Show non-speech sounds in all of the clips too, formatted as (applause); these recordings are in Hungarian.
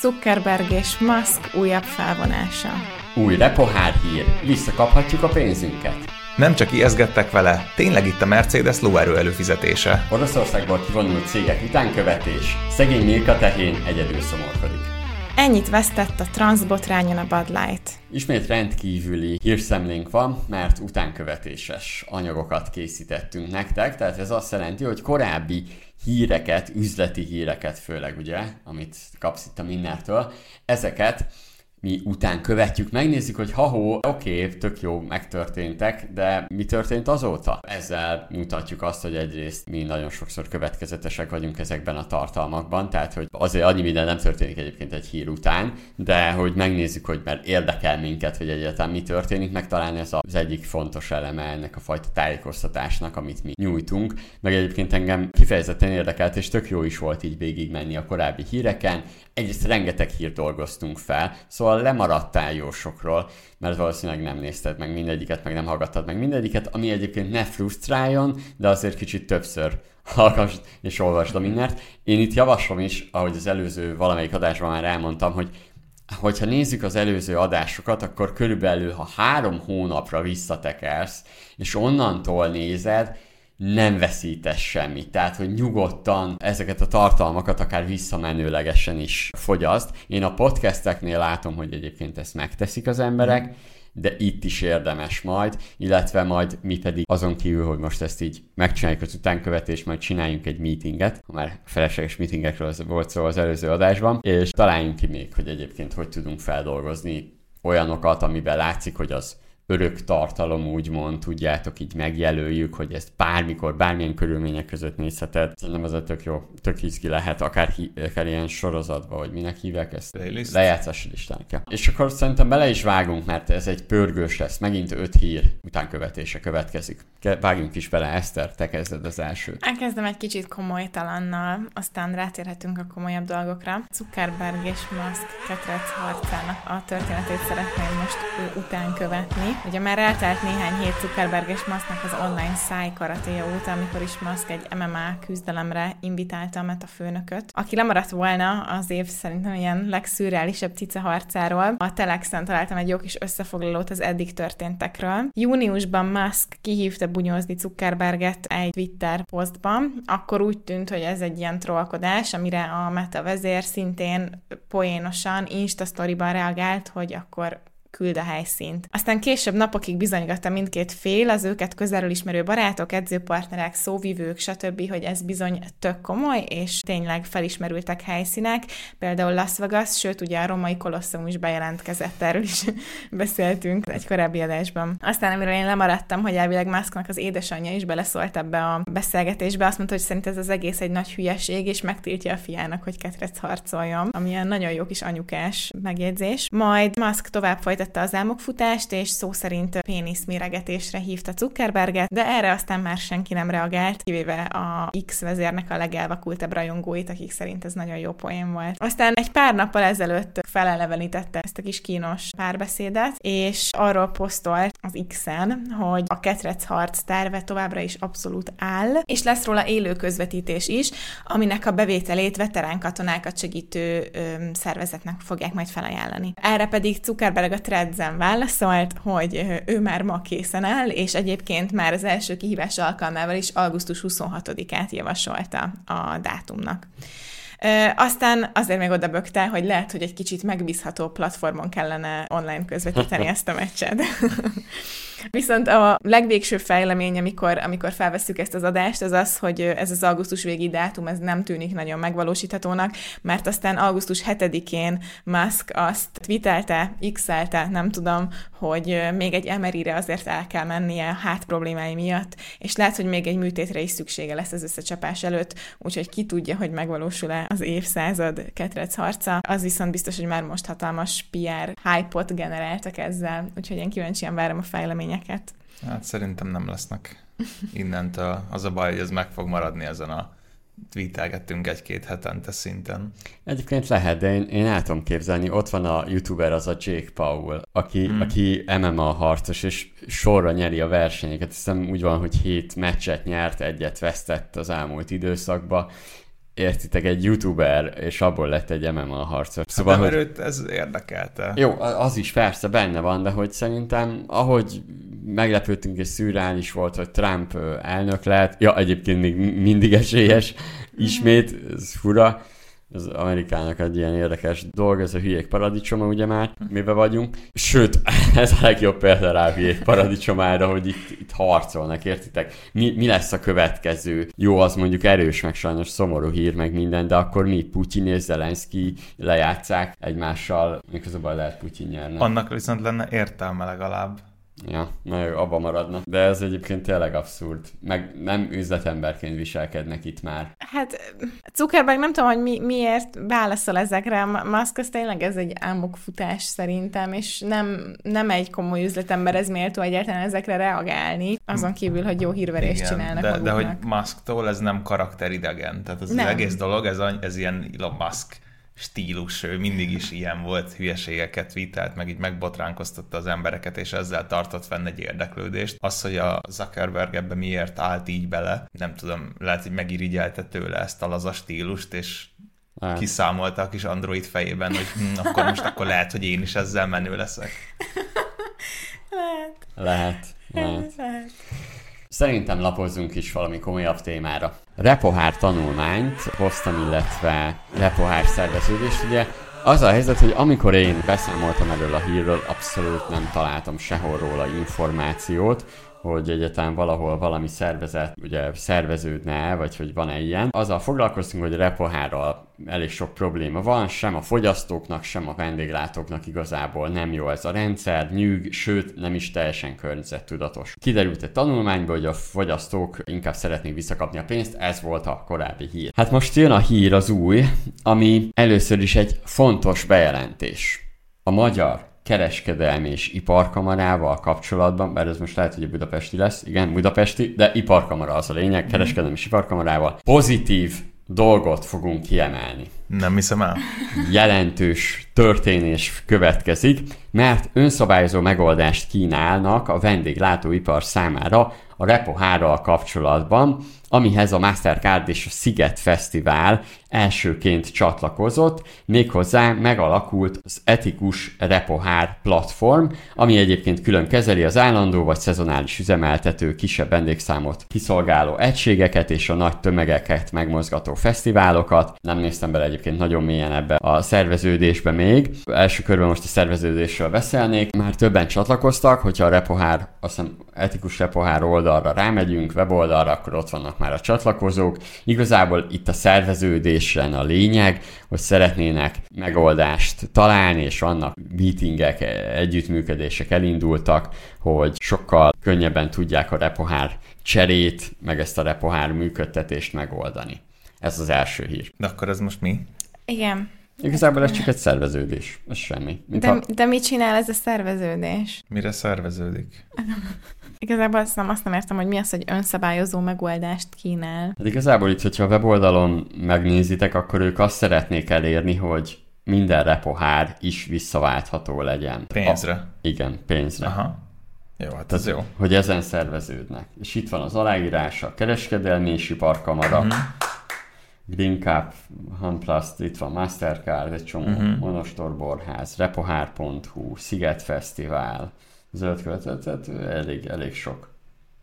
Zuckerberg és Musk újabb felvonása. Új repohár hír, visszakaphatjuk a pénzünket. Nem csak ijeszgettek vele, tényleg itt a Mercedes lóerő előfizetése. Oroszországból kivonult cégek utánkövetés, szegény Milka tehén egyedül szomorkodik. Ennyit vesztett a transzbotrányon a Bud Light. Ismét rendkívüli hírszemlénk van, mert utánkövetéses anyagokat készítettünk nektek, tehát ez azt jelenti, hogy korábbi híreket, üzleti híreket főleg ugye, amit kapsz itt a Minnertől, ezeket mi után követjük, megnézzük, hogy ha-hó, oké, tök jó, megtörténtek, de mi történt azóta? Ezzel mutatjuk azt, hogy egyrészt mi nagyon sokszor következetesek vagyunk ezekben a tartalmakban, tehát hogy azért annyi minden nem történik egyébként egy hír után, de hogy megnézzük, hogy mert érdekel minket, hogy egyáltalán mi történik, meg talán ez az egyik fontos eleme ennek a fajta tájékoztatásnak, amit mi nyújtunk, meg egyébként engem kifejezetten érdekelt, és tök jó is volt így végig menni a korábbi híreken, egyrészt rengeteg hírt dolgoztunk fel, szóval lemaradtál jó sokról, mert valószínűleg nem nézted meg mindegyiket, meg nem hallgattad meg mindegyiket, ami egyébként ne frusztráljon, de azért kicsit többször hallgass és olvasd a mindent. Én itt javaslom is, ahogy az előző valamelyik adásban már elmondtam, hogy hogyha nézzük az előző adásokat, akkor körülbelül, ha három hónapra visszatekersz, és onnantól nézed, nem veszítesz semmit. Tehát, hogy nyugodtan ezeket a tartalmakat akár visszamenőlegesen is fogyaszt. Én a podcasteknél látom, hogy egyébként ezt megteszik az emberek, de itt is érdemes majd, illetve majd mi pedig azon kívül, hogy most ezt így megcsináljuk az utánkövetést, majd csináljunk egy meetinget, ha már felesleges meetingekről volt szó az előző adásban, és találjunk ki még, hogy egyébként hogy tudunk feldolgozni olyanokat, amiben látszik, hogy az örök tartalom, úgymond, tudjátok, így megjelöljük, hogy ezt bármikor, bármilyen körülmények között nézheted. Szerintem ez a tök jó, tök izgi lehet, akár, akár ilyen sorozatba, vagy minek hívják ezt? Playlist. Lejátszási listánkja. És akkor szerintem bele is vágunk, mert ez egy pörgős lesz. Megint öt hír utánkövetése következik. Vágjunk is bele, Eszter, te kezded az első. Elkezdem egy kicsit komolytalannal, aztán rátérhetünk a komolyabb dolgokra. Zuckerberg és Musk ketrec harcának a történetét szeretném most után követni. Ugye már eltelt néhány hét Zuckerberg és Musknak az online szájkaratéja óta, amikor is Musk egy MMA küzdelemre invitálta a Meta főnököt, aki lemaradt volna az év szerintem ilyen legszürreálisabb cica harcáról. A Telexen találtam egy jó kis összefoglalót az eddig történtekről. Júniusban Musk kihívta bunyozni Zuckerberget egy Twitter posztban, akkor úgy tűnt, hogy ez egy ilyen trollkodás, amire a Meta vezér szintén poénosan Insta storyban reagált, hogy akkor küld a helyszínt. Aztán később napokig bizonygatta mindkét fél, az őket közelről ismerő barátok, edzőpartnerek, szóvivők, stb., hogy ez bizony tök komoly, és tényleg felismerültek helyszínek, például Las Vegas, sőt, ugye a romai kolosszum is bejelentkezett, erről is (laughs) beszéltünk egy korábbi adásban. Aztán, amiről én lemaradtam, hogy elvileg Musknak az édesanyja is beleszólt ebbe a beszélgetésbe, azt mondta, hogy szerint ez az egész egy nagy hülyeség, és megtiltja a fiának, hogy ketrec harcoljon, ami ilyen nagyon jó kis anyukás megjegyzés. Majd Musk tovább folytatta folytatta az álmokfutást, és szó szerint méregetésre hívta Zuckerberget, de erre aztán már senki nem reagált, kivéve a X vezérnek a legelvakultabb rajongóit, akik szerint ez nagyon jó poén volt. Aztán egy pár nappal ezelőtt felelevenítette ezt a kis kínos párbeszédet, és arról posztolt az X-en, hogy a ketrec harc terve továbbra is abszolút áll, és lesz róla élő közvetítés is, aminek a bevételét veterán katonákat segítő ö, szervezetnek fogják majd felajánlani. Erre pedig Zuckerberg a Threads-en válaszolt, hogy ő már ma készen áll, és egyébként már az első kihívás alkalmával is augusztus 26-át javasolta a dátumnak. Aztán azért még oda bökte, hogy lehet, hogy egy kicsit megbízható platformon kellene online közvetíteni (laughs) ezt a meccset. Viszont a legvégső fejlemény, amikor, amikor felveszük ezt az adást, az az, hogy ez az augusztus végi dátum, ez nem tűnik nagyon megvalósíthatónak, mert aztán augusztus 7-én Musk azt twittelte, x nem tudom, hogy még egy emerire azért el kell mennie a hát problémái miatt, és lehet, hogy még egy műtétre is szüksége lesz az összecsapás előtt, úgyhogy ki tudja, hogy megvalósul-e az évszázad ketrec harca. Az viszont biztos, hogy már most hatalmas PR hype-ot generáltak ezzel, úgyhogy én kíváncsian várom a fejleményt eredményeket. Hát szerintem nem lesznek innentől. Az a baj, hogy ez meg fog maradni ezen a tweetelgettünk egy-két hetente szinten. Egyébként lehet, de én, én el tudom képzelni, ott van a youtuber, az a Jake Paul, aki, hmm. aki MMA harcos, és sorra nyeri a versenyeket. Hiszem úgy van, hogy hét meccset nyert, egyet vesztett az elmúlt időszakban, értitek, egy youtuber, és abból lett egy MMA harcos. Szóval, hát, hogy... őt ez érdekelte. Jó, az is persze benne van, de hogy szerintem, ahogy meglepődtünk és szürreális volt, hogy Trump elnök lehet, ja, egyébként még mindig esélyes, ismét, ez fura, az Amerikának egy ilyen érdekes dolog, ez a hülyék paradicsoma, ugye már, miben vagyunk. Sőt, (laughs) ez a legjobb példa rá a hülyék paradicsomára, hogy itt, itt harcolnak, értitek? Mi, mi lesz a következő? Jó, az mondjuk erős, meg sajnos szomorú hír, meg minden, de akkor mi Putyin és Zelenszky lejátszák egymással, miközben lehet Putyin nyerne. Annak viszont lenne értelme legalább. Ja, na jó, abba maradna. De ez egyébként tényleg abszurd. Meg nem üzletemberként viselkednek itt már. Hát Zuckerberg nem tudom, hogy mi, miért válaszol ezekre. Musk az tényleg ez egy álmokfutás szerintem, és nem, nem egy komoly üzletember, ez méltó egyáltalán ezekre reagálni, azon kívül, hogy jó hírverést Igen, csinálnak de, maguknak. de hogy Musktól ez nem karakteridegen. Tehát az, az egész dolog, ez, ez ilyen Elon Musk stílus, ő mindig is ilyen volt, hülyeségeket vitelt, meg így megbotránkoztatta az embereket, és ezzel tartott fenn egy érdeklődést. Az, hogy a Zuckerberg ebbe miért állt így bele, nem tudom, lehet, hogy megirigyelte tőle ezt a laza stílust, és lehet. kiszámolta a kis Android fejében, hogy hm, akkor most akkor lehet, hogy én is ezzel menő leszek. Lehet. Lehet. Lehet. lehet. Szerintem lapozzunk is valami komolyabb témára. Repohár tanulmányt hoztam, illetve repohár szerveződést. Ugye az a helyzet, hogy amikor én beszámoltam erről a hírről, abszolút nem találtam sehol róla információt, hogy egyetem valahol valami szervezet ugye szerveződne vagy hogy van-e ilyen. Azzal foglalkoztunk, hogy repohárral elég sok probléma van, sem a fogyasztóknak, sem a vendéglátóknak igazából nem jó ez a rendszer, nyűg, sőt nem is teljesen környezettudatos. Kiderült egy tanulmányból, hogy a fogyasztók inkább szeretnék visszakapni a pénzt, ez volt a korábbi hír. Hát most jön a hír az új, ami először is egy fontos bejelentés. A magyar kereskedelmi és iparkamarával kapcsolatban, bár ez most lehet, hogy a budapesti lesz, igen, budapesti, de iparkamara az a lényeg, mhm. kereskedelmi és iparkamarával pozitív dolgot fogunk kiemelni. Nem hiszem el. Jelentős történés következik, mert önszabályozó megoldást kínálnak a vendéglátóipar számára a Repo 3 kapcsolatban, amihez a Mastercard és a Sziget Fesztivál elsőként csatlakozott, méghozzá megalakult az etikus repohár platform, ami egyébként külön kezeli az állandó vagy szezonális üzemeltető kisebb vendégszámot kiszolgáló egységeket és a nagy tömegeket megmozgató fesztiválokat. Nem néztem bele egyébként nagyon mélyen ebbe a szerveződésbe még. Első körben most a szerveződésről beszélnék. Már többen csatlakoztak, hogyha a repohár, azt hiszem etikus repohár oldalra rámegyünk, weboldalra, akkor ott vannak már a csatlakozók. Igazából itt a szerveződés kérdésen a lényeg, hogy szeretnének megoldást találni, és vannak meetingek, együttműködések elindultak, hogy sokkal könnyebben tudják a repohár cserét, meg ezt a repohár működtetést megoldani. Ez az első hír. De akkor ez most mi? Igen. Igazából ez csak egy szerveződés, ez semmi. Mint de, ha... de mit csinál ez a szerveződés? Mire szerveződik? (laughs) Igazából azt nem, azt nem értem, hogy mi az, hogy önszabályozó megoldást kínál. Hát igazából itt, hogyha a weboldalon megnézitek, akkor ők azt szeretnék elérni, hogy minden repohár is visszaváltható legyen. Pénzre? A, igen, pénzre. Aha. Jó, hát ez jó. Hogy ezen szerveződnek. És itt van az aláírása, a kereskedelmi és iparkamara, uh-huh. Green Cup, Hanplast, itt van Mastercard, egy csomó, uh-huh. Monostor Borház, repohár.hu, Sziget Fesztivál, zöld követet, elég, elég sok.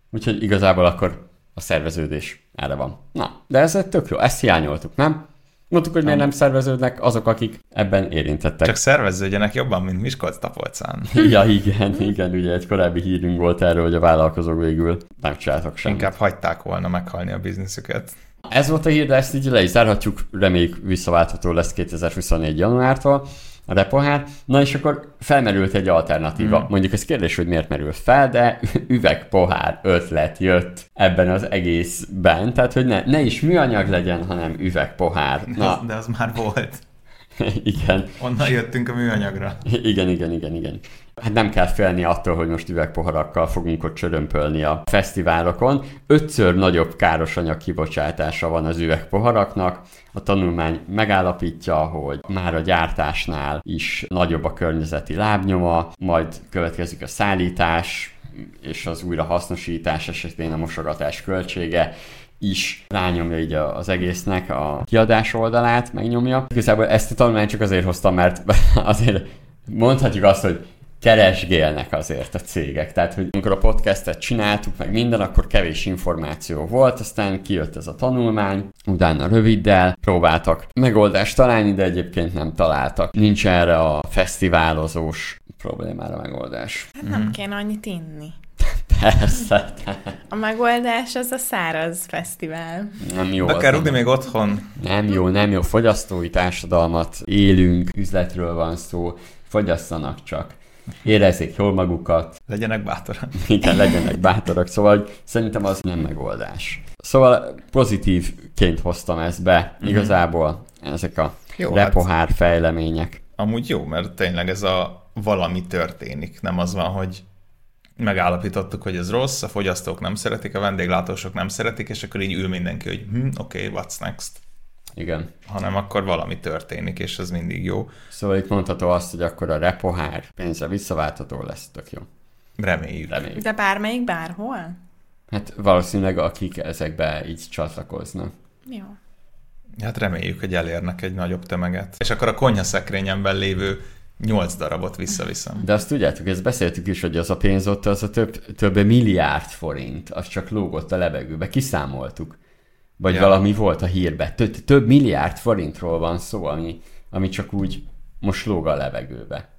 Úgyhogy igazából akkor a szerveződés erre van. Na, de ez egy tök jó, ezt hiányoltuk, nem? Mondtuk, hogy miért nem szerveződnek azok, akik ebben érintettek. Csak szerveződjenek jobban, mint Miskolc Tapolcán. (laughs) ja, igen, igen, ugye egy korábbi hírünk volt erről, hogy a vállalkozók végül nem csináltak semmit. Inkább hagyták volna meghalni a bizniszüket. Ez volt a hír, de ezt így le is zárhatjuk, reméljük visszaváltható lesz 2024. januártól a repohár. Na és akkor felmerült egy alternatíva. Mm. Mondjuk ez kérdés, hogy miért merül fel, de üvegpohár ötlet jött ebben az egészben. Tehát, hogy ne, ne is műanyag legyen, hanem üvegpohár. Na. De, az, de az már volt. (laughs) igen. Onnan jöttünk a műanyagra. (laughs) Igen, igen, igen, igen. Hát nem kell félni attól, hogy most üvegpoharakkal fogunk ott csörömpölni a fesztiválokon. Ötször nagyobb károsanyag kibocsátása van az üvegpoharaknak. A tanulmány megállapítja, hogy már a gyártásnál is nagyobb a környezeti lábnyoma, majd következik a szállítás, és az újrahasznosítás esetén a mosogatás költsége, is rányomja így az egésznek a kiadás oldalát, megnyomja. Igazából ezt a tanulmányt csak azért hoztam, mert (laughs) azért mondhatjuk azt, hogy keresgélnek azért a cégek. Tehát, hogy amikor a podcastet csináltuk, meg minden, akkor kevés információ volt, aztán kijött ez a tanulmány, utána röviddel próbáltak megoldást találni, de egyébként nem találtak. Nincs erre a fesztiválozós problémára megoldás. Hát nem mm. kéne annyit inni. Persze. A megoldás az a száraz fesztivál. Nem jó. Kell rúgni még otthon. Nem jó, nem jó. Fogyasztói társadalmat élünk, üzletről van szó, fogyasszanak csak érezzék jól magukat. Legyenek bátorak. Igen, legyenek bátorak, szóval szerintem az nem megoldás. Szóval pozitívként hoztam ezt be, mm-hmm. igazából ezek a jó, repohár hát, fejlemények. Amúgy jó, mert tényleg ez a valami történik, nem az van, hogy megállapítottuk, hogy ez rossz, a fogyasztók nem szeretik, a vendéglátósok nem szeretik, és akkor így ül mindenki, hogy hm, oké, okay, what's next? Igen. Hanem akkor valami történik, és ez mindig jó. Szóval itt mondható azt, hogy akkor a repohár pénzre visszaváltható lesz, tök jó. Reméljük. Reméljük. De bármelyik bárhol? Hát valószínűleg akik ezekbe így csatlakoznak. Jó. Hát reméljük, hogy elérnek egy nagyobb tömeget. És akkor a konyhaszekrényemben lévő nyolc darabot visszaviszem. De azt tudjátok, ezt beszéltük is, hogy az a pénz ott az a több, több milliárd forint, az csak lógott a levegőbe, kiszámoltuk. Vagy ja. valami volt a hírben. Több, több milliárd forintról van szó, ami, ami csak úgy most lóg a levegőbe.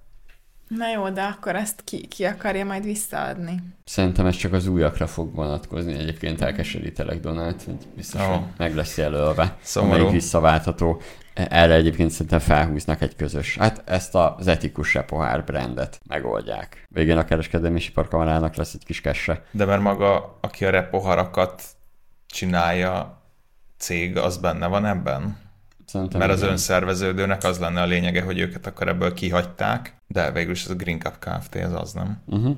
Na jó, de akkor ezt ki, ki akarja majd visszaadni? Szerintem ez csak az újakra fog vonatkozni. Egyébként elkeserítelek Donát, hogy biztos, oh. meg lesz jelölve, Szomorú. amelyik visszaváltható. Erre egyébként szerintem felhúznak egy közös. Hát ezt az etikus repohár brandet megoldják. Végén a kereskedelmi iparkamarának lesz egy kis kesse. De mert maga, aki a repoharakat csinálja, cég, az benne van ebben? Szerintem Mert az igen. önszerveződőnek az lenne a lényege, hogy őket akkor ebből kihagyták, de végül is ez a Green Cup Kft. ez az, nem? Uh-huh.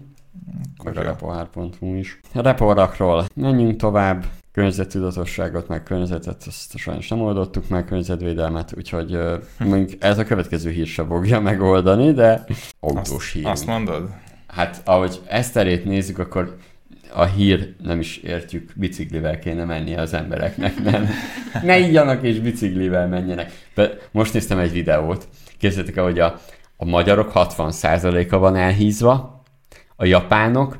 Akkor a repohár.hu is. A repoharakról menjünk tovább. Környezettudatosságot, meg környezetet, azt sajnos nem oldottuk meg, környezetvédelmet, úgyhogy mondjuk ez a következő hír se fogja (laughs) megoldani, de autós hír. Azt mondod? Hát ahogy Eszterét nézzük, akkor a hír nem is értjük, biciklivel kéne menni az embereknek, nem? (laughs) Ne ígyanak és biciklivel menjenek. De most néztem egy videót, képzeljétek el, hogy a, a magyarok 60%-a van elhízva, a japánok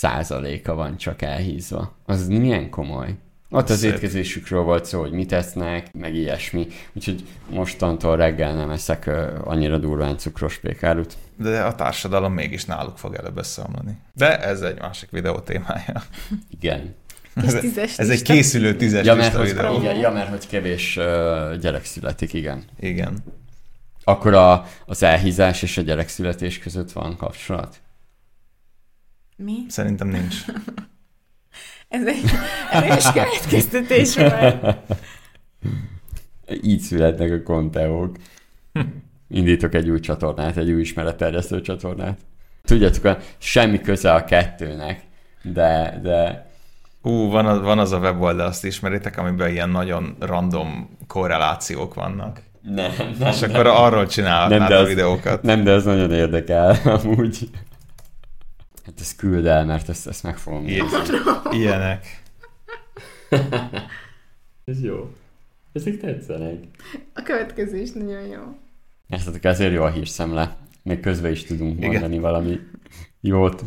6%-a van csak elhízva. Az milyen komoly. Ott az Szép. étkezésükről volt szó, hogy mit esznek, meg ilyesmi. Úgyhogy mostantól reggel nem eszek annyira durván cukros pékárut. De a társadalom mégis náluk fog előbb összeomlani. De ez egy másik videó témája. Igen. Ez, ez egy készülő tízes ja, mert, videó. Igen, ja, mert hogy kevés uh, gyerek születik, igen. Igen. Akkor a, az elhízás és a gyerekszületés között van kapcsolat? Mi? Szerintem nincs. (laughs) Ez egy erős (laughs) következtetés volt. Így születnek a konteók. Indítok egy új csatornát, egy új ismeretterjesztő csatornát. Tudjátok, semmi köze a kettőnek, de, de Ú, van az, van az a weboldal, azt ismeritek, amiben ilyen nagyon random korrelációk vannak. Nem, nem. És akkor nem. arról csinálhatnád a videókat. Nem, de ez nagyon érdekel, (laughs) amúgy. Hát ezt küld el, mert ezt, ezt meg fogom (laughs) Ilyenek. (laughs) Ez jó. Ezek tetszenek. A következő is nagyon jó. Ezt azért jó a hírszemle. Még közben is tudunk Igen. mondani valami jót.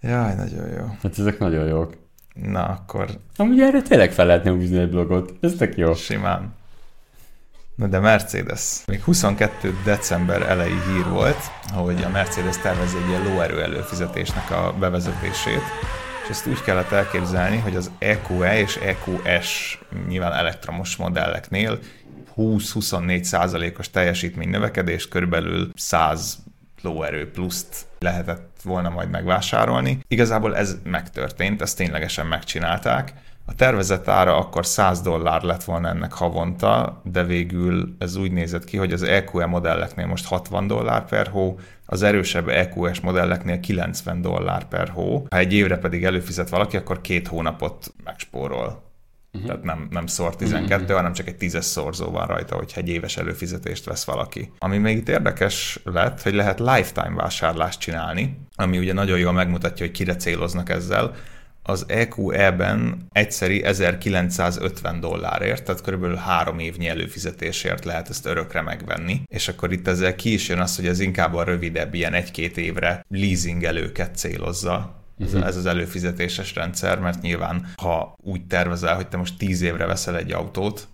Jaj, nagyon jó. Hát ezek nagyon jók. Na, akkor... Amúgy erre tényleg fel lehetne húzni egy blogot. Ez tök jó. Simán. Na de Mercedes. Még 22. december elejé hír volt, hogy a Mercedes tervezi egy ilyen lóerő előfizetésnek a bevezetését, és ezt úgy kellett elképzelni, hogy az EQE e és EQS nyilván elektromos modelleknél 20-24 százalékos teljesítmény növekedés, körülbelül 100 lóerő pluszt lehetett volna majd megvásárolni. Igazából ez megtörtént, ezt ténylegesen megcsinálták, a tervezett ára akkor 100 dollár lett volna ennek havonta, de végül ez úgy nézett ki, hogy az EQE modelleknél most 60 dollár per hó, az erősebb EQS modelleknél 90 dollár per hó. Ha egy évre pedig előfizet valaki, akkor két hónapot megspórol. Uh-huh. Tehát nem, nem szor 12, uh-huh. hanem csak egy tízes szorzó van rajta, hogyha egy éves előfizetést vesz valaki. Ami még itt érdekes lett, hogy lehet lifetime vásárlást csinálni, ami ugye nagyon jól megmutatja, hogy kire céloznak ezzel az EQE-ben egyszeri 1950 dollárért, tehát körülbelül három évnyi előfizetésért lehet ezt örökre megvenni. És akkor itt ezzel ki is jön az, hogy ez inkább a rövidebb, ilyen egy-két évre leasingelőket célozza, ez, uh-huh. ez az előfizetéses rendszer, mert nyilván, ha úgy tervezel, hogy te most tíz évre veszel egy autót,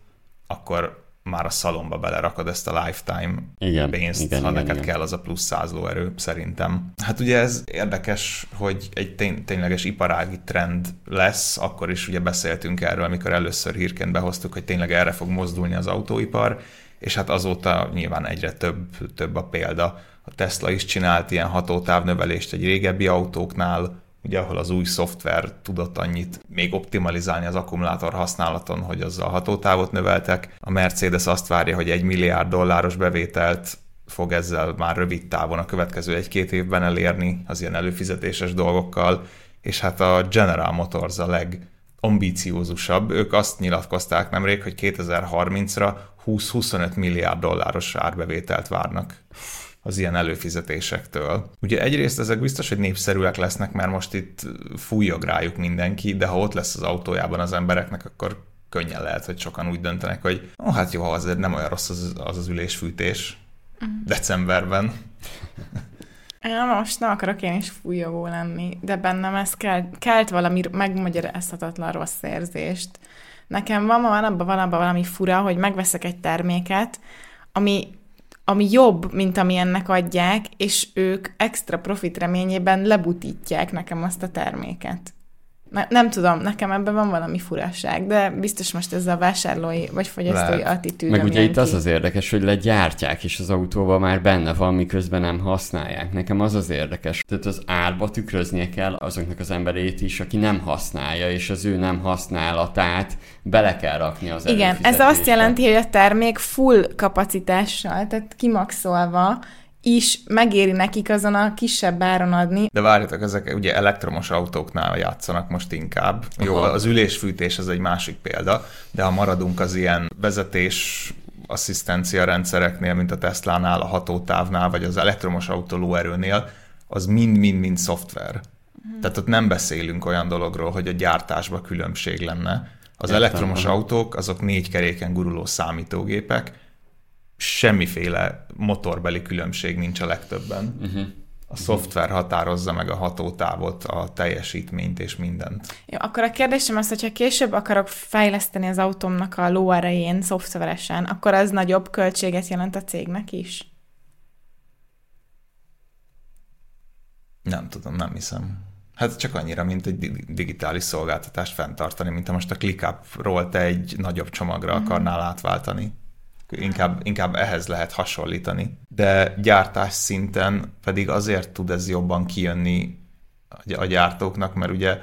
akkor már a szalomba belerakod ezt a lifetime igen, pénzt, igen, ha igen, neked igen. kell az a plusz száz lóerő, szerintem. Hát ugye ez érdekes, hogy egy tény, tényleges iparági trend lesz, akkor is ugye beszéltünk erről, amikor először hírként behoztuk, hogy tényleg erre fog mozdulni az autóipar, és hát azóta nyilván egyre több, több a példa. A Tesla is csinált ilyen hatótávnövelést egy régebbi autóknál, ugye ahol az új szoftver tudott annyit még optimalizálni az akkumulátor használaton, hogy azzal hatótávot növeltek. A Mercedes azt várja, hogy egy milliárd dolláros bevételt fog ezzel már rövid távon a következő egy-két évben elérni az ilyen előfizetéses dolgokkal, és hát a General Motors a legambiciózusabb. Ők azt nyilatkozták nemrég, hogy 2030-ra 20-25 milliárd dolláros árbevételt várnak az ilyen előfizetésektől. Ugye egyrészt ezek biztos, hogy népszerűek lesznek, mert most itt fújjog rájuk mindenki, de ha ott lesz az autójában az embereknek, akkor könnyen lehet, hogy sokan úgy döntenek, hogy ó, oh, hát jó, azért nem olyan rossz az az, az ülésfűtés uh-huh. decemberben. (laughs) Most nem akarok én is fújogó lenni, de bennem ez kelt, kelt valami megmagyarázhatatlan rossz érzést. Nekem van, van abban, van abban valami fura, hogy megveszek egy terméket, ami ami jobb, mint ami ennek adják, és ők extra profit reményében lebutítják nekem azt a terméket. Ne, nem tudom, nekem ebben van valami furaság, de biztos most ez a vásárlói vagy fogyasztói Lehet. attitűd. Meg ugye itt ki. az az érdekes, hogy legyártják, és az autóval már benne van, miközben nem használják. Nekem az az érdekes. Tehát az árba tükröznie kell azoknak az emberét is, aki nem használja, és az ő nem használatát bele kell rakni az Igen, ez azt jelenti, hogy a termék full kapacitással, tehát kimaxolva is megéri nekik azon a kisebb áron adni. De várjatok, ezek ugye elektromos autóknál játszanak most inkább. Aha. Jó, az ülésfűtés az egy másik példa, de ha maradunk az ilyen vezetés asszisztencia rendszereknél, mint a Tesla-nál, a hatótávnál, vagy az elektromos autó lóerőnél, az mind-mind-mind szoftver. Hmm. Tehát ott nem beszélünk olyan dologról, hogy a gyártásban különbség lenne. Az Értem, elektromos aha. autók, azok négy keréken guruló számítógépek, semmiféle motorbeli különbség nincs a legtöbben. Uh-huh. A szoftver határozza meg a hatótávot, a teljesítményt és mindent. Jó, akkor a kérdésem az, hogyha később akarok fejleszteni az autómnak a lóerején szoftveresen, akkor az nagyobb költséget jelent a cégnek is? Nem tudom, nem hiszem. Hát csak annyira, mint egy digitális szolgáltatást fenntartani, mint ha most a ClickUp-ról te egy nagyobb csomagra uh-huh. akarnál átváltani inkább, inkább ehhez lehet hasonlítani. De gyártás szinten pedig azért tud ez jobban kijönni a gyártóknak, mert ugye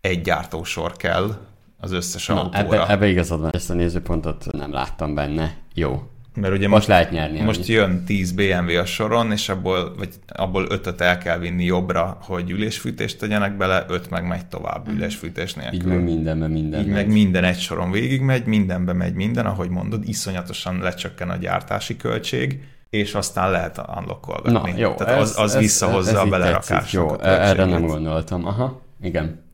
egy gyártósor kell az összes Na, autóra. Ebbe, ebbe igazad van, ezt a nézőpontot nem láttam benne. Jó, mert ugye most, most lehet nyerni. Most annyit. jön 10 BMW a soron, és abból, vagy abból 5 el kell vinni jobbra, hogy ülésfűtést tegyenek bele, 5 meg megy tovább mm. ülésfűtés nélkül. Így meg mindenbe minden Így megy. meg minden egy soron végig megy, mindenbe megy minden, ahogy mondod, iszonyatosan lecsökken a gyártási költség, és aztán lehet unlockolgatni. Na, jó, Tehát ez, az, az ez, visszahozza ez, ez a belerakást. Jó, erre nem gondoltam. Aha, igen.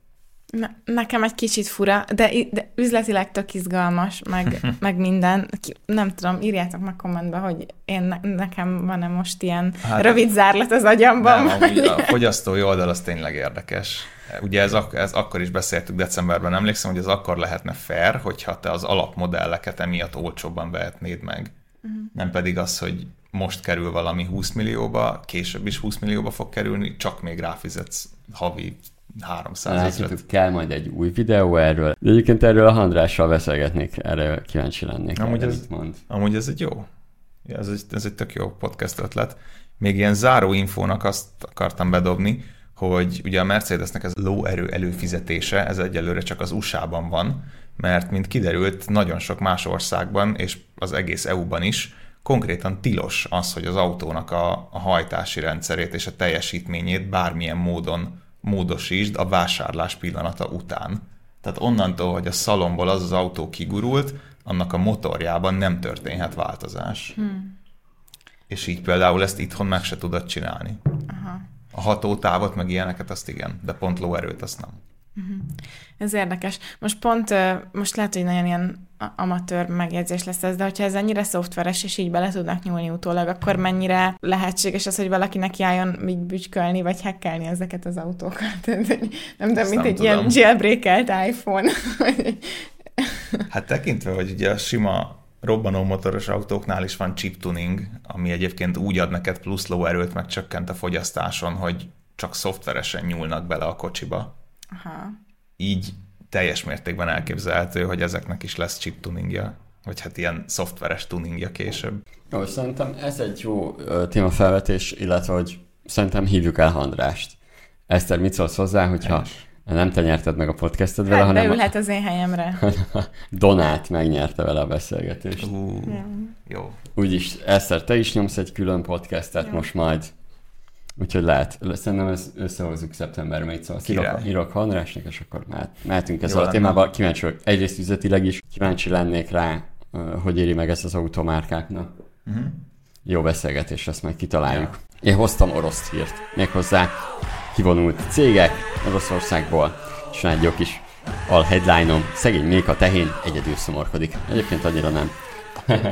Ne, nekem egy kicsit fura, de, de üzletileg tök izgalmas, meg, (laughs) meg minden. Nem tudom, írjátok meg kommentbe, hogy én ne, nekem van-e most ilyen hát, rövid zárlat az agyamban. Nem, vagy... a fogyasztói oldal az tényleg érdekes. Ugye ez, ak- ez akkor is beszéltük decemberben, emlékszem, hogy ez akkor lehetne fair, hogyha te az alapmodelleket emiatt olcsóbban vehetnéd meg. Uh-huh. Nem pedig az, hogy most kerül valami 20 millióba, később is 20 millióba fog kerülni, csak még ráfizetsz havi 300 Látjátok, kell majd egy új videó erről. De egyébként erről a Handrással beszélgetnék, erre kíváncsi lennék. Amúgy, erre, ez, mond. amúgy ez egy jó. Ez egy, ez egy tök jó podcast ötlet. Még ilyen záró infónak azt akartam bedobni, hogy ugye a Mercedesnek ez lóerő előfizetése, ez egyelőre csak az USA-ban van, mert mint kiderült, nagyon sok más országban, és az egész EU-ban is konkrétan tilos az, hogy az autónak a, a hajtási rendszerét és a teljesítményét bármilyen módon módosítsd a vásárlás pillanata után. Tehát onnantól, hogy a szalomból az az autó kigurult, annak a motorjában nem történhet változás. Hmm. És így például ezt itthon meg se tudod csinálni. Aha. A hatótávot, meg ilyeneket, azt igen, de pont lóerőt azt nem. Ez érdekes. Most pont, most lehet, hogy nagyon ilyen amatőr megjegyzés lesz ez, de hogyha ez ennyire szoftveres, és így bele tudnak nyúlni utólag, akkor mennyire lehetséges az, hogy valaki nekiálljon így bütykölni, vagy hackelni ezeket az autókat? (laughs) nem tudom, mint nem egy tudom. ilyen jailbreakelt iPhone. (laughs) (laughs) hát tekintve, hogy ugye a sima robbanó motoros autóknál is van chip tuning, ami egyébként úgy ad neked plusz lóerőt, meg csökkent a fogyasztáson, hogy csak szoftveresen nyúlnak bele a kocsiba. Aha. Így teljes mértékben elképzelhető, hogy ezeknek is lesz chip tuningja, vagy hát ilyen szoftveres tuningja később. Jó, szerintem ez egy jó témafelvetés, illetve hogy szerintem hívjuk el Andrást. Eszter, mit szólsz hozzá, hogyha Helyes. nem te nyerted meg a podcastet vele, hát, hanem... Beülhet az én helyemre. (laughs) Donát megnyerte vele a beszélgetést. Uh, Jó. Úgyis, Eszter, te is nyomsz egy külön podcastet jó. most majd. Úgyhogy lehet, szerintem ezt összehozzuk szeptemberben, így szóval írok, írok Andrásnak, és akkor mehet, mehetünk ezzel a témával. Kíváncsi vagyok, egyrészt üzletileg is kíváncsi lennék rá, hogy éri meg ezt az automárkáknak. Uh-huh. Jó beszélgetés, ezt majd kitaláljuk. Ja. Én hoztam orosz hírt, méghozzá kivonult cégek Oroszországból, és van egy jó kis alheadline-om, szegény Méka tehén egyedül szomorkodik. Egyébként annyira nem. (laughs)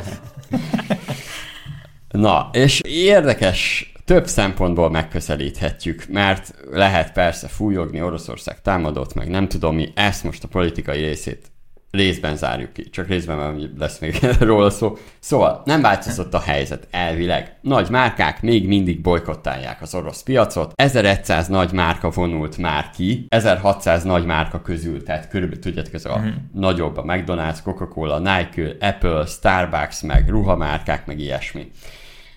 Na, és érdekes több szempontból megközelíthetjük, mert lehet persze fújogni, Oroszország támadott, meg nem tudom mi, ezt most a politikai részét részben zárjuk ki, csak részben lesz még (laughs) róla szó. Szóval nem változott a helyzet elvileg. Nagy márkák még mindig bolykottálják az orosz piacot. 1100 nagy márka vonult már ki, 1600 nagy márka közül, tehát körülbelül tudjátok, ez a uh-huh. nagyobb, a McDonald's, Coca-Cola, Nike, Apple, Starbucks, meg ruhamárkák, meg ilyesmi.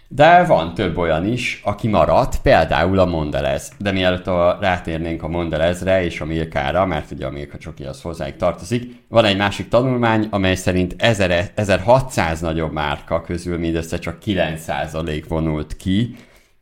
De van több olyan is, aki maradt, például a Mondelez. De mielőtt a, rátérnénk a Mondelezre és a Milkára, mert ugye a Milka csoki az hozzáig tartozik, van egy másik tanulmány, amely szerint 1000, 1600 nagyobb márka közül mindössze csak 9% vonult ki,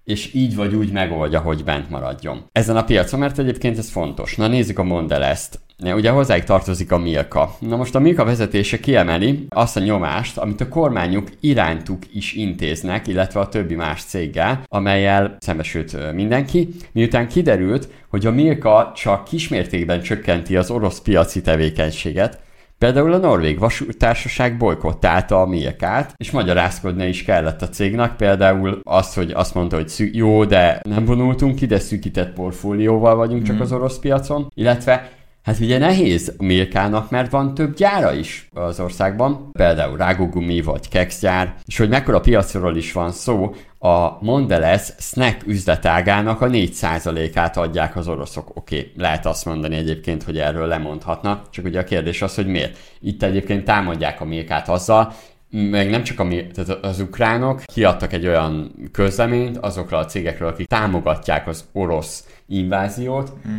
és így vagy úgy megoldja, hogy bent maradjon. Ezen a piacon, mert egyébként ez fontos. Na nézzük a Mondelezt. Ugye hozzáig tartozik a Milka. Na most a Milka vezetése kiemeli azt a nyomást, amit a kormányuk irántuk is intéznek, illetve a többi más céggel, amelyel szembesült mindenki, miután kiderült, hogy a Milka csak kismértékben csökkenti az orosz piaci tevékenységet, Például a Norvég vasútársaság bolykottálta a Milkát, és magyarázkodni is kellett a cégnek, például azt, hogy azt mondta, hogy szü- jó, de nem vonultunk ki, de szűkített portfólióval vagyunk mm. csak az orosz piacon, illetve Hát ugye nehéz Milkának, mert van több gyára is az országban, például rágógumi vagy kekszgyár, és hogy mekkora piacról is van szó, a Mondelez snack üzletágának a 4%-át adják az oroszok. Oké, okay, lehet azt mondani egyébként, hogy erről lemondhatnak, csak ugye a kérdés az, hogy miért. Itt egyébként támadják a Milkát azzal, meg nem csak a, tehát az ukránok kiadtak egy olyan közleményt azokra a cégekről, akik támogatják az orosz inváziót, mm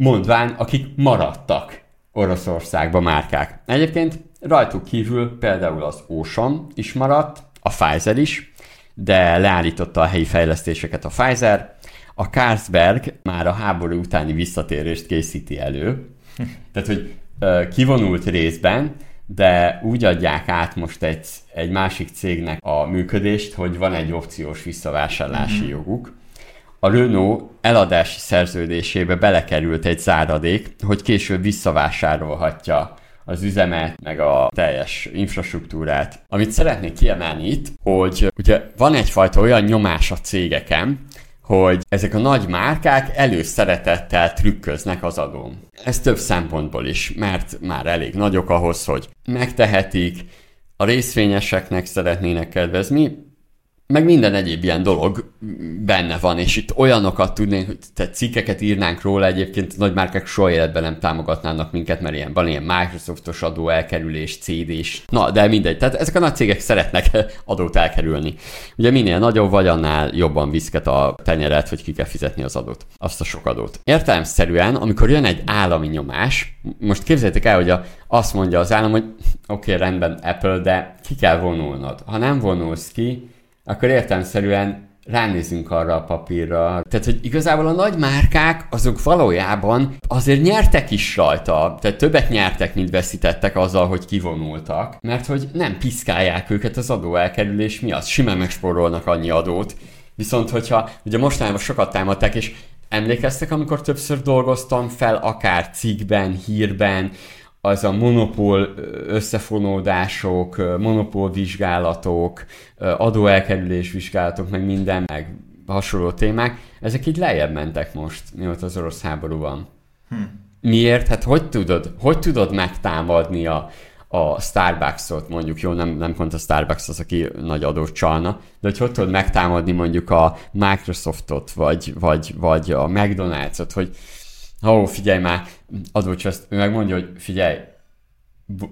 mondván, akik maradtak Oroszországba márkák. Egyébként rajtuk kívül például az Ocean is maradt, a Pfizer is, de leállította a helyi fejlesztéseket a Pfizer, a Carlsberg már a háború utáni visszatérést készíti elő, (laughs) tehát hogy kivonult részben, de úgy adják át most egy, egy másik cégnek a működést, hogy van egy opciós visszavásárlási mm-hmm. joguk, a Renault eladási szerződésébe belekerült egy záradék, hogy később visszavásárolhatja az üzemet, meg a teljes infrastruktúrát. Amit szeretnék kiemelni itt, hogy ugye van egyfajta olyan nyomás a cégeken, hogy ezek a nagy márkák előszeretettel trükköznek az adón. Ez több szempontból is, mert már elég nagyok ahhoz, hogy megtehetik, a részvényeseknek szeretnének kedvezni, meg minden egyéb ilyen dolog benne van, és itt olyanokat tudnénk, hogy te cikkeket írnánk róla, egyébként nagy márkák soha életben nem támogatnának minket, mert ilyen, van ilyen Microsoftos adó elkerülés, CD-s, na, de mindegy, tehát ezek a nagy cégek szeretnek (laughs) adót elkerülni. Ugye minél nagyobb vagy, annál jobban viszket a tenyeret, hogy ki kell fizetni az adót, azt a sok adót. Értelemszerűen, amikor jön egy állami nyomás, most képzeljétek el, hogy a, azt mondja az állam, hogy oké, okay, rendben Apple, de ki kell vonulnod. Ha nem vonulsz ki, akkor értelmszerűen ránézünk arra a papírra. Tehát, hogy igazából a nagy márkák azok valójában azért nyertek is rajta, tehát többet nyertek, mint veszítettek azzal, hogy kivonultak, mert hogy nem piszkálják őket az adóelkerülés miatt, simán megspórolnak annyi adót, Viszont, hogyha ugye mostanában sokat támadták, és emlékeztek, amikor többször dolgoztam fel, akár cikkben, hírben, az a monopól összefonódások, monopól vizsgálatok, adóelkerülés vizsgálatok, meg minden, meg hasonló témák, ezek így lejjebb mentek most, mióta az orosz háború van. Hm. Miért? Hát hogy tudod, hogy tudod megtámadni a, a Starbucks-ot, mondjuk, jó, nem, nem pont a Starbucks az, aki nagy adót csalna, de hogy hogy tudod megtámadni mondjuk a Microsoftot, vagy, vagy, vagy a McDonald's-ot, hogy ó, figyelj már, adócsaszt, ő megmondja, hogy figyelj,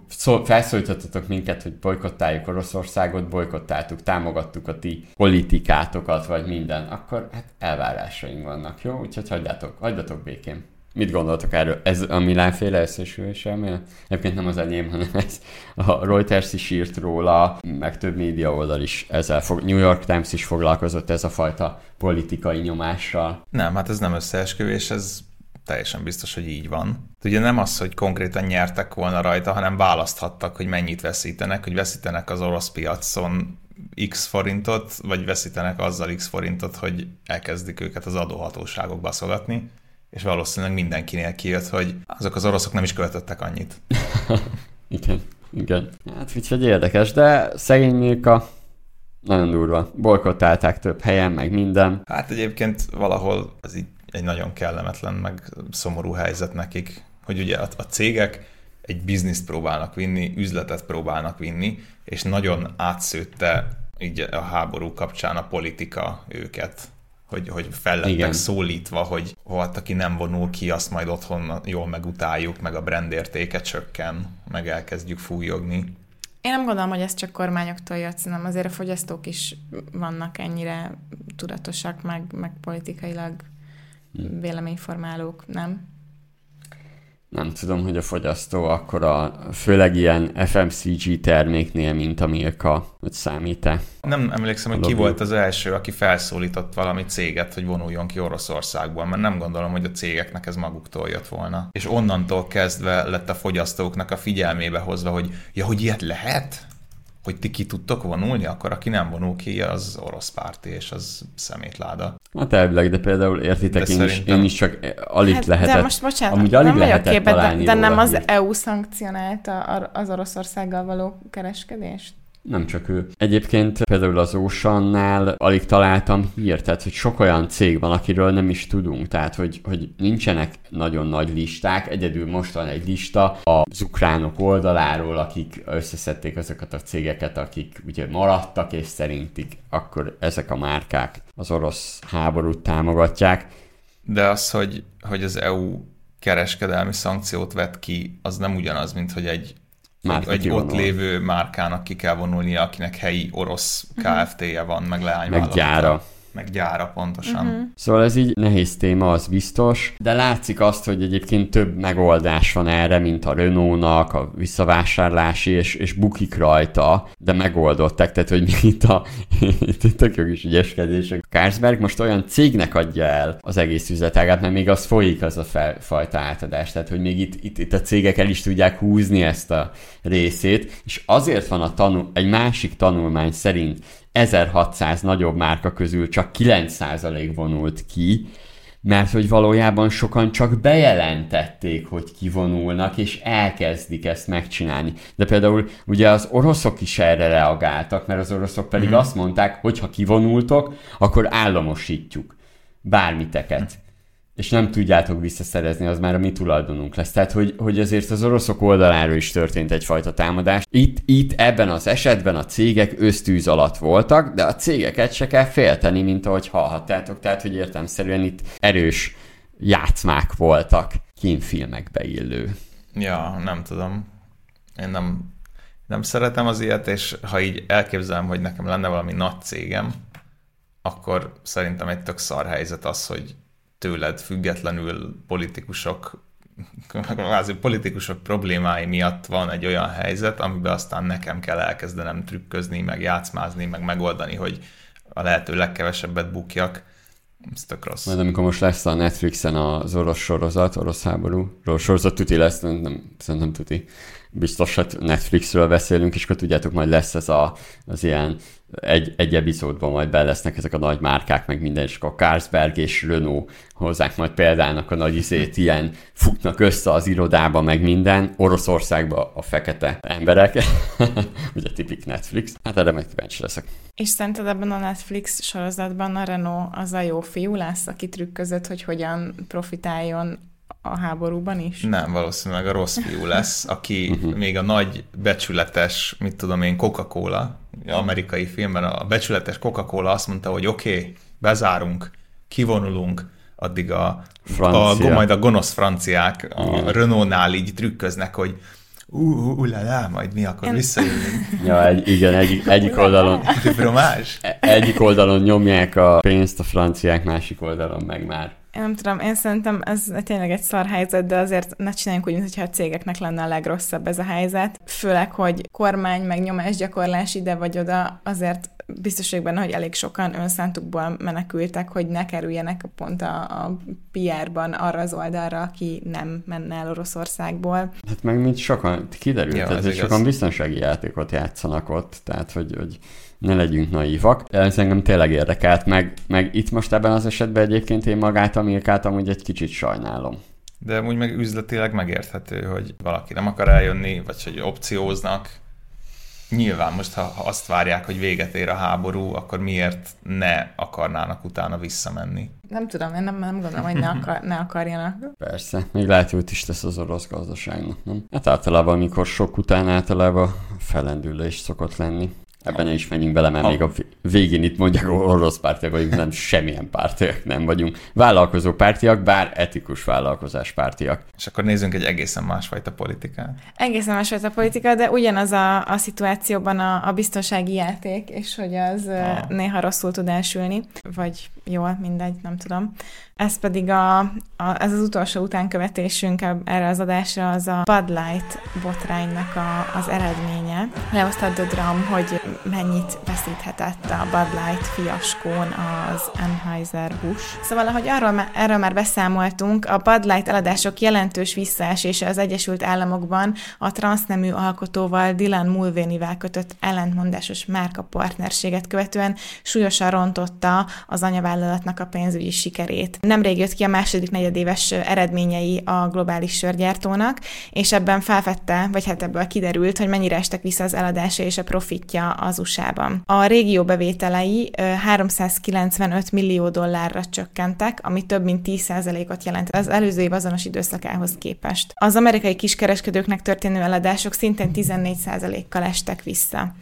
szó, felszólítottatok minket, hogy bolykottáljuk Oroszországot, bolykottáltuk, támogattuk a ti politikátokat, vagy minden, akkor hát elvárásaink vannak, jó? Úgyhogy hagyjátok, hagyjatok békén. Mit gondoltok erről? Ez a Milánféle összesülés elmélet? Egyébként nem az enyém, hanem ez a Reuters is írt róla, meg több média oldal is ezzel fog, New York Times is foglalkozott ez a fajta politikai nyomással. Nem, hát ez nem összeesküvés, ez teljesen biztos, hogy így van. Ugye nem az, hogy konkrétan nyertek volna rajta, hanem választhattak, hogy mennyit veszítenek, hogy veszítenek az orosz piacon x forintot, vagy veszítenek azzal x forintot, hogy elkezdik őket az adóhatóságok baszogatni, és valószínűleg mindenkinél kijött, hogy azok az oroszok nem is költöttek annyit. (laughs) igen, igen. Hát úgyhogy érdekes, de szegény Milka nagyon durva. Bolykottálták több helyen, meg minden. Hát egyébként valahol az így egy nagyon kellemetlen, meg szomorú helyzet nekik, hogy ugye a, a cégek egy bizniszt próbálnak vinni, üzletet próbálnak vinni, és nagyon átszőtte így a háború kapcsán a politika őket, hogy, hogy fel lettek Igen. szólítva, hogy hát aki nem vonul ki, azt majd otthon jól megutáljuk, meg a brand értéke csökken, meg elkezdjük fújogni. Én nem gondolom, hogy ez csak kormányoktól jött, hanem azért a fogyasztók is vannak ennyire tudatosak, meg, meg politikailag véleményformálók, nem? Nem tudom, hogy a fogyasztó akkor a főleg ilyen FMCG terméknél, mint a Milka, hogy számít-e. Nem emlékszem, hogy ki volt az első, aki felszólított valami céget, hogy vonuljon ki Oroszországból, mert nem gondolom, hogy a cégeknek ez maguktól jött volna. És onnantól kezdve lett a fogyasztóknak a figyelmébe hozva, hogy ja, hogy ilyet lehet? Hogy ti ki tudtok vonulni, akkor aki nem vonul ki, az orosz párti, és az szemétláda. Hát elvileg, de például értitek, de én, szerintem... is, én is csak alig hát, lehetett. De most bocsánat, amúgy alig nem lehetett képet, de, de nem az EU szankcionálta az Oroszországgal való kereskedést? Nem csak ő. Egyébként például az Oceannál alig találtam hírt, tehát hogy sok olyan cég van, akiről nem is tudunk, tehát hogy, hogy nincsenek nagyon nagy listák, egyedül most van egy lista az ukránok oldaláról, akik összeszedték azokat a cégeket, akik ugye maradtak, és szerintik akkor ezek a márkák az orosz háborút támogatják. De az, hogy, hogy az EU kereskedelmi szankciót vet ki, az nem ugyanaz, mint hogy egy egy, egy ott lévő márkának ki kell vonulnia, akinek helyi orosz mhm. KFT-je van, meg leányvállalata. Meg gyára meg gyára pontosan. Uh-huh. Szóval ez így nehéz téma, az biztos, de látszik azt, hogy egyébként több megoldás van erre, mint a Renault-nak, a visszavásárlási, és, és bukik rajta, de megoldották, tehát hogy (laughs) mi itt a itt tök jó is ügyeskedések. Carlsberg most olyan cégnek adja el az egész üzletágát, mert még az folyik az a fel, fajta átadás, tehát hogy még itt, itt, itt a cégek el is tudják húzni ezt a részét, és azért van a tanul, egy másik tanulmány szerint 1600 nagyobb márka közül csak 9% vonult ki, mert hogy valójában sokan csak bejelentették, hogy kivonulnak, és elkezdik ezt megcsinálni. De például ugye az oroszok is erre reagáltak, mert az oroszok pedig mm. azt mondták, hogy ha kivonultok, akkor államosítjuk bármiteket és nem tudjátok visszaszerezni, az már a mi tulajdonunk lesz. Tehát, hogy, hogy azért az oroszok oldaláról is történt egyfajta támadás. Itt, itt ebben az esetben a cégek ösztűz alatt voltak, de a cégeket se kell félteni, mint ahogy hallhattátok. Tehát, hogy értelmszerűen itt erős játszmák voltak kínfilmekbe illő. Ja, nem tudom. Én nem, nem szeretem az ilyet, és ha így elképzelem, hogy nekem lenne valami nagy cégem, akkor szerintem egy tök szar helyzet az, hogy tőled függetlenül politikusok kvázi politikusok problémái miatt van egy olyan helyzet, amiben aztán nekem kell elkezdenem trükközni, meg játszmázni, meg megoldani, hogy a lehető legkevesebbet bukjak. Ez tök rossz. Majd amikor most lesz a Netflixen az orosz sorozat, orosz háború, orosz sorozat tuti lesz, nem, szerintem tuti. Biztos, hogy Netflixről beszélünk, és akkor tudjátok, majd lesz ez a, az ilyen egy, egy epizódban majd be lesznek ezek a nagy márkák, meg minden, és akkor Carlsberg és Renault hozzák majd példának a nagy izét, ilyen futnak össze az irodába, meg minden, Oroszországba a fekete emberek, (laughs) ugye tipik Netflix, hát erre meg kíváncsi leszek. És szerinted ebben a Netflix sorozatban a Renault az a jó fiú lesz, aki trükközött, hogy hogyan profitáljon a háborúban is? Nem, valószínűleg a rossz fiú lesz, aki mhm. még a nagy becsületes, mit tudom én, Coca-Cola, amerikai filmben a becsületes Coca-Cola azt mondta, hogy oké, okay, bezárunk, kivonulunk, addig a, a, majd a gonosz franciák a Renault-nál így trükköznek, hogy ú, uh, majd mi akkor visszajövünk. (laughs) ja, egy, igen, egy, egyik oldalon e, egyik oldalon nyomják a pénzt a franciák, másik oldalon meg már én nem tudom, én szerintem ez tényleg egy szar helyzet, de azért ne csináljunk úgy, mintha a cégeknek lenne a legrosszabb ez a helyzet. Főleg, hogy kormány meg nyomásgyakorlás ide vagy oda, azért biztos vagyok benne, hogy elég sokan önszántukból menekültek, hogy ne kerüljenek pont a, a PR-ban arra az oldalra, aki nem menne el Oroszországból. Hát meg mint sokan, kiderült, ja, hogy sokan biztonsági játékot játszanak ott, tehát hogy, hogy ne legyünk naívak. Ez engem tényleg érdekelt, meg, meg itt most ebben az esetben egyébként én magát Amerikát amúgy egy kicsit sajnálom. De úgy meg üzletileg megérthető, hogy valaki nem akar eljönni, vagy hogy opcióznak, nyilván most, ha azt várják, hogy véget ér a háború, akkor miért ne akarnának utána visszamenni? Nem tudom, én nem, nem gondolom, hogy ne, (laughs) akar, ne akarjanak. Persze, még lehet, hogy is tesz az orosz gazdaságnak, nem? Hát általában, amikor sok után általában felendülés szokott lenni. Ebben ne is menjünk bele, mert a... még a végén itt mondják, orosz pártiak vagyunk, nem semmilyen pártiak nem vagyunk. Vállalkozó pártiak, bár etikus vállalkozás pártiak. És akkor nézzünk egy egészen másfajta politikát. Egészen másfajta politika, de ugyanaz a, a szituációban a, a biztonsági játék, és hogy az ah. néha rosszul tud elsülni, vagy jól, mindegy, nem tudom. Ez pedig a, a, ez az utolsó utánkövetésünk erre az adásra, az a Bud Light botránynak a, az eredménye. Lehozta The Drum, hogy mennyit veszíthetett a Bud Light fiaskón az Anheuser-Busch. Szóval, ahogy arról, erről már beszámoltunk, a Bud Light eladások jelentős visszaesése az Egyesült Államokban a transznemű alkotóval Dylan Mulvaney-vel kötött ellentmondásos márka partnerséget követően súlyosan rontotta az anyavállalatnak a pénzügyi sikerét nemrég jött ki a második negyedéves eredményei a globális sörgyártónak, és ebben felfedte, vagy hát ebből kiderült, hogy mennyire estek vissza az eladása és a profitja az USA-ban. A régió bevételei 395 millió dollárra csökkentek, ami több mint 10%-ot jelent az előző év azonos időszakához képest. Az amerikai kiskereskedőknek történő eladások szintén 14%-kal estek vissza.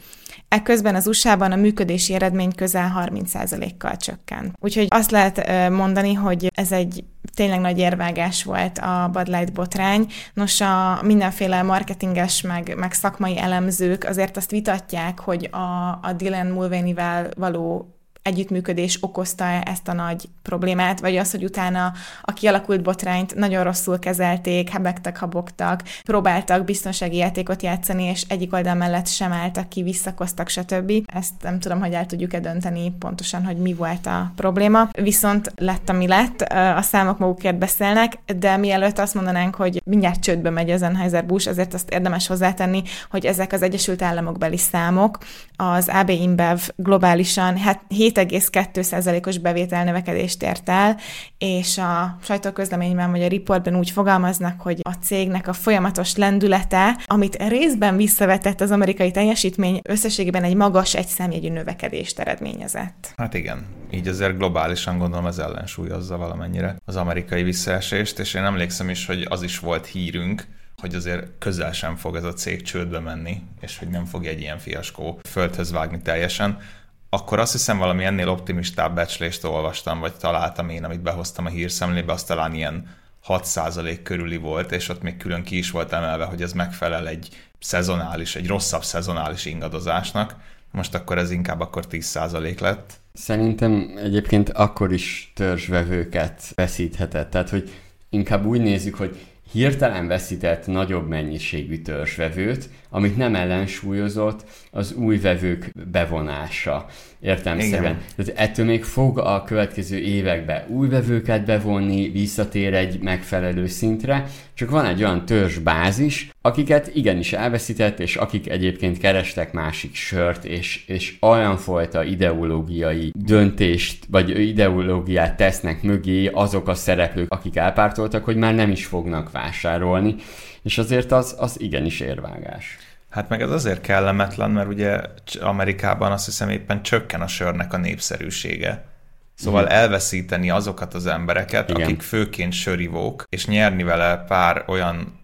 Ekközben az USA-ban a működési eredmény közel 30%-kal csökkent. Úgyhogy azt lehet mondani, hogy ez egy tényleg nagy érvágás volt a Bud Light botrány. Nos, a mindenféle marketinges, meg, meg szakmai elemzők azért azt vitatják, hogy a, a Dylan Mulvaney-vel való együttműködés okozta ezt a nagy problémát, vagy az, hogy utána a kialakult botrányt nagyon rosszul kezelték, hebegtek, habogtak, próbáltak biztonsági játékot játszani, és egyik oldal mellett sem álltak ki, visszakoztak, stb. Ezt nem tudom, hogy el tudjuk-e dönteni pontosan, hogy mi volt a probléma. Viszont lett, ami lett, a számok magukért beszélnek, de mielőtt azt mondanánk, hogy mindjárt csődbe megy az Anheuser-Busch, azért azt érdemes hozzátenni, hogy ezek az Egyesült Államok beli számok, az AB InBev globálisan 7 7,2%-os bevételnövekedést ért el, és a sajtóközleményben vagy a riportban úgy fogalmaznak, hogy a cégnek a folyamatos lendülete, amit részben visszavetett az amerikai teljesítmény, összességében egy magas egyszámjegyű növekedést eredményezett. Hát igen, így azért globálisan gondolom ez ellensúlyozza valamennyire az amerikai visszaesést, és én emlékszem is, hogy az is volt hírünk, hogy azért közel sem fog ez a cég csődbe menni, és hogy nem fog egy ilyen fiaskó földhöz vágni teljesen akkor azt hiszem valami ennél optimistább becslést olvastam, vagy találtam én, amit behoztam a hírszemlébe, az talán ilyen 6% körüli volt, és ott még külön ki is volt emelve, hogy ez megfelel egy szezonális, egy rosszabb szezonális ingadozásnak. Most akkor ez inkább akkor 10% lett. Szerintem egyébként akkor is törzsvevőket veszíthetett. Tehát, hogy inkább úgy nézzük, hogy hirtelen veszített nagyobb mennyiségű törzsvevőt, amit nem ellensúlyozott az új vevők bevonása. Értem szerint. Tehát ettől még fog a következő években új vevőket bevonni, visszatér egy megfelelő szintre, csak van egy olyan törzsbázis, akiket igenis elveszített, és akik egyébként kerestek másik sört, és, és olyan fajta ideológiai döntést, vagy ideológiát tesznek mögé azok a szereplők, akik elpártoltak, hogy már nem is fognak vásárolni, és azért az, az igenis érvágás. Hát meg ez azért kellemetlen, mert ugye Amerikában azt hiszem éppen csökken a sörnek a népszerűsége. Szóval mm. elveszíteni azokat az embereket, Igen. akik főként sörivók, és nyerni vele pár olyan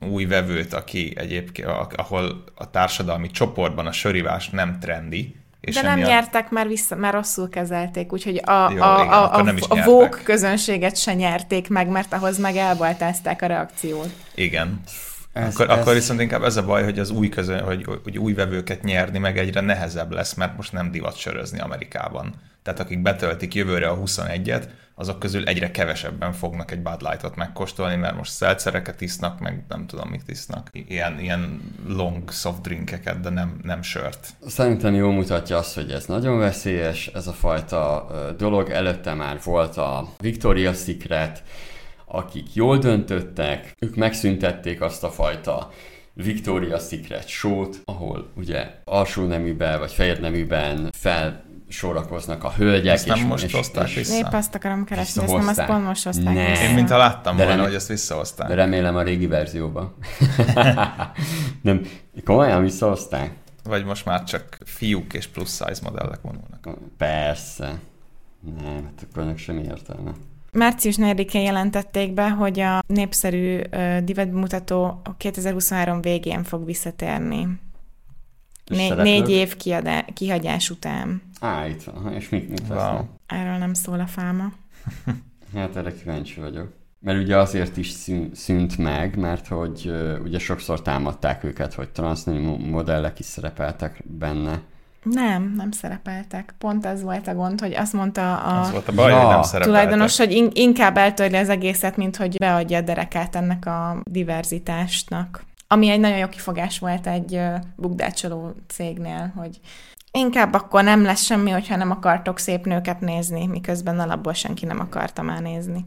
új vevőt, aki egyébként, ahol a társadalmi csoportban a sörivás nem trendi, és De nem nyertek, mert, vissza, mert rosszul kezelték, úgyhogy a, Jó, a, igen, a, a, a vók közönséget se nyerték meg, mert ahhoz meg elbaltázták a reakciót. Igen. Ez, akkor, ez... akkor viszont inkább ez a baj, hogy az új, közön, hogy, hogy új vevőket nyerni meg egyre nehezebb lesz, mert most nem divat sörözni Amerikában. Tehát akik betöltik jövőre a 21-et, azok közül egyre kevesebben fognak egy Bud Light-ot megkóstolni, mert most szelcereket isznak, meg nem tudom, mit isznak. Ilyen, ilyen long soft drinkeket, de nem, nem sört. Szerintem jól mutatja azt, hogy ez nagyon veszélyes, ez a fajta dolog. Előtte már volt a Victoria Secret, akik jól döntöttek, ők megszüntették azt a fajta Victoria Secret show ahol ugye alsó neműben vagy fehér neműben fel sorakoznak a hölgyek. Ezt nem és, most és, hozták és, vissza? Épp azt akarom keresni, ezt nem azt pont most hozták ne. vissza. Én mintha láttam de volna, remé- hogy ezt visszahozták. De remélem a régi verzióban. (laughs) nem, komolyan visszahozták? Vagy most már csak fiúk és plusz size modellek vonulnak? Persze. Nem, hát akkor ennek semmi értelme. Március 4-én jelentették be, hogy a népszerű uh, divatbemutató 2023 végén fog visszatérni. Né- négy év kiadá- kihagyás után. Á, itt van. És mit, mit wow. Erről nem szól a fáma. (laughs) hát erre kíváncsi vagyok. Mert ugye azért is szűnt meg, mert hogy uh, ugye sokszor támadták őket, hogy transznemű modellek is szerepeltek benne. Nem, nem szerepeltek. Pont ez volt a gond, hogy azt mondta a, az volt a baj, ja. hogy nem szerepeltek. tulajdonos, hogy in- inkább eltörli az egészet, mint hogy beadja a derekát ennek a diverzitásnak. Ami egy nagyon jó kifogás volt egy bukdácsoló cégnél, hogy inkább akkor nem lesz semmi, hogyha nem akartok szép nőket nézni, miközben alapból senki nem akarta már nézni.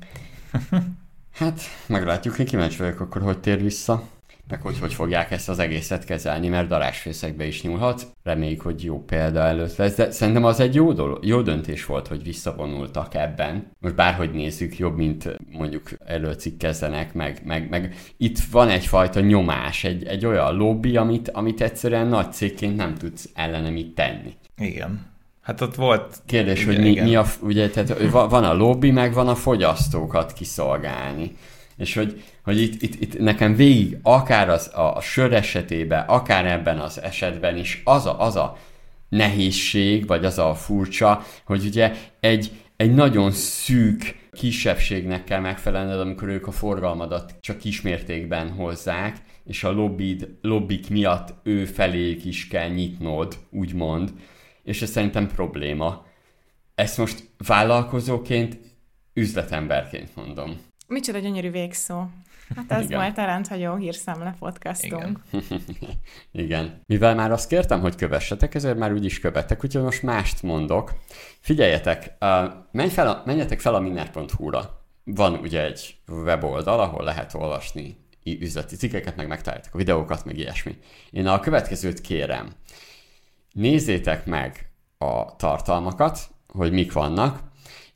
(laughs) hát, meglátjuk, én kíváncsi vagyok akkor, hogy tér vissza meg hogy hogy fogják ezt az egészet kezelni, mert darásfészekbe is nyúlhat. Reméljük, hogy jó példa előtt lesz, de szerintem az egy jó, dolog, jó döntés volt, hogy visszavonultak ebben. Most bárhogy nézzük, jobb, mint mondjuk előcikkezzenek, meg, meg, meg itt van egyfajta nyomás, egy, egy olyan lobby, amit, amit egyszerűen nagy cégként nem tudsz ellene mit tenni. Igen. Hát ott volt... Kérdés, igen, hogy mi, mi a, ugye, tehát van a lobby, meg van a fogyasztókat kiszolgálni. És hogy, hogy itt, itt, itt nekem végig, akár az, a, a sör esetében, akár ebben az esetben is az a, az a nehézség, vagy az a furcsa, hogy ugye egy, egy nagyon szűk kisebbségnek kell megfelelned, amikor ők a forgalmadat csak kismértékben hozzák, és a lobbid, lobbik miatt ő felék is kell nyitnod, úgymond, és ez szerintem probléma. Ezt most vállalkozóként, üzletemberként mondom. Micsoda gyönyörű végszó. Hát ez Igen. volt a rendhagyó hírszemle podcastunk. Igen. (laughs) Igen. Mivel már azt kértem, hogy kövessetek, ezért már úgyis követtek, úgyhogy most mást mondok. Figyeljetek, uh, menj fel a, menjetek fel a minner.hu-ra. Van ugye egy weboldal, ahol lehet olvasni üzleti cikkeket, meg megtaláljátok a videókat, meg ilyesmi. Én a következőt kérem. Nézzétek meg a tartalmakat, hogy mik vannak,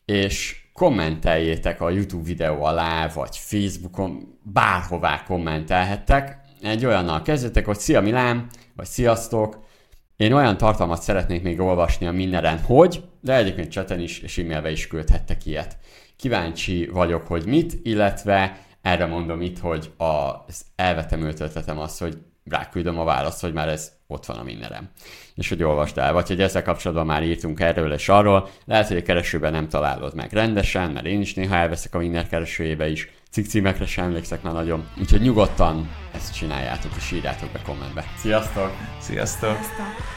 és kommenteljétek a YouTube videó alá, vagy Facebookon, bárhová kommentelhettek. Egy olyannal kezdetek, hogy szia Milán, vagy sziasztok, én olyan tartalmat szeretnék még olvasni a mindenen, hogy, de egyébként cseten is és e-mailbe is küldhettek ilyet. Kíváncsi vagyok, hogy mit, illetve erre mondom itt, hogy az elvetemült ötletem az, hogy ráküldöm a választ, hogy már ez ott van a mindenem. És hogy olvasd el, vagy hogy ezzel kapcsolatban már írtunk erről és arról, lehet, hogy a keresőben nem találod meg rendesen, mert én is néha elveszek a minden keresőjébe is, cikkcímekre sem emlékszek már nagyon. Úgyhogy nyugodtan ezt csináljátok és írjátok be kommentbe. Sziasztok! Sziasztok! Sziasztok.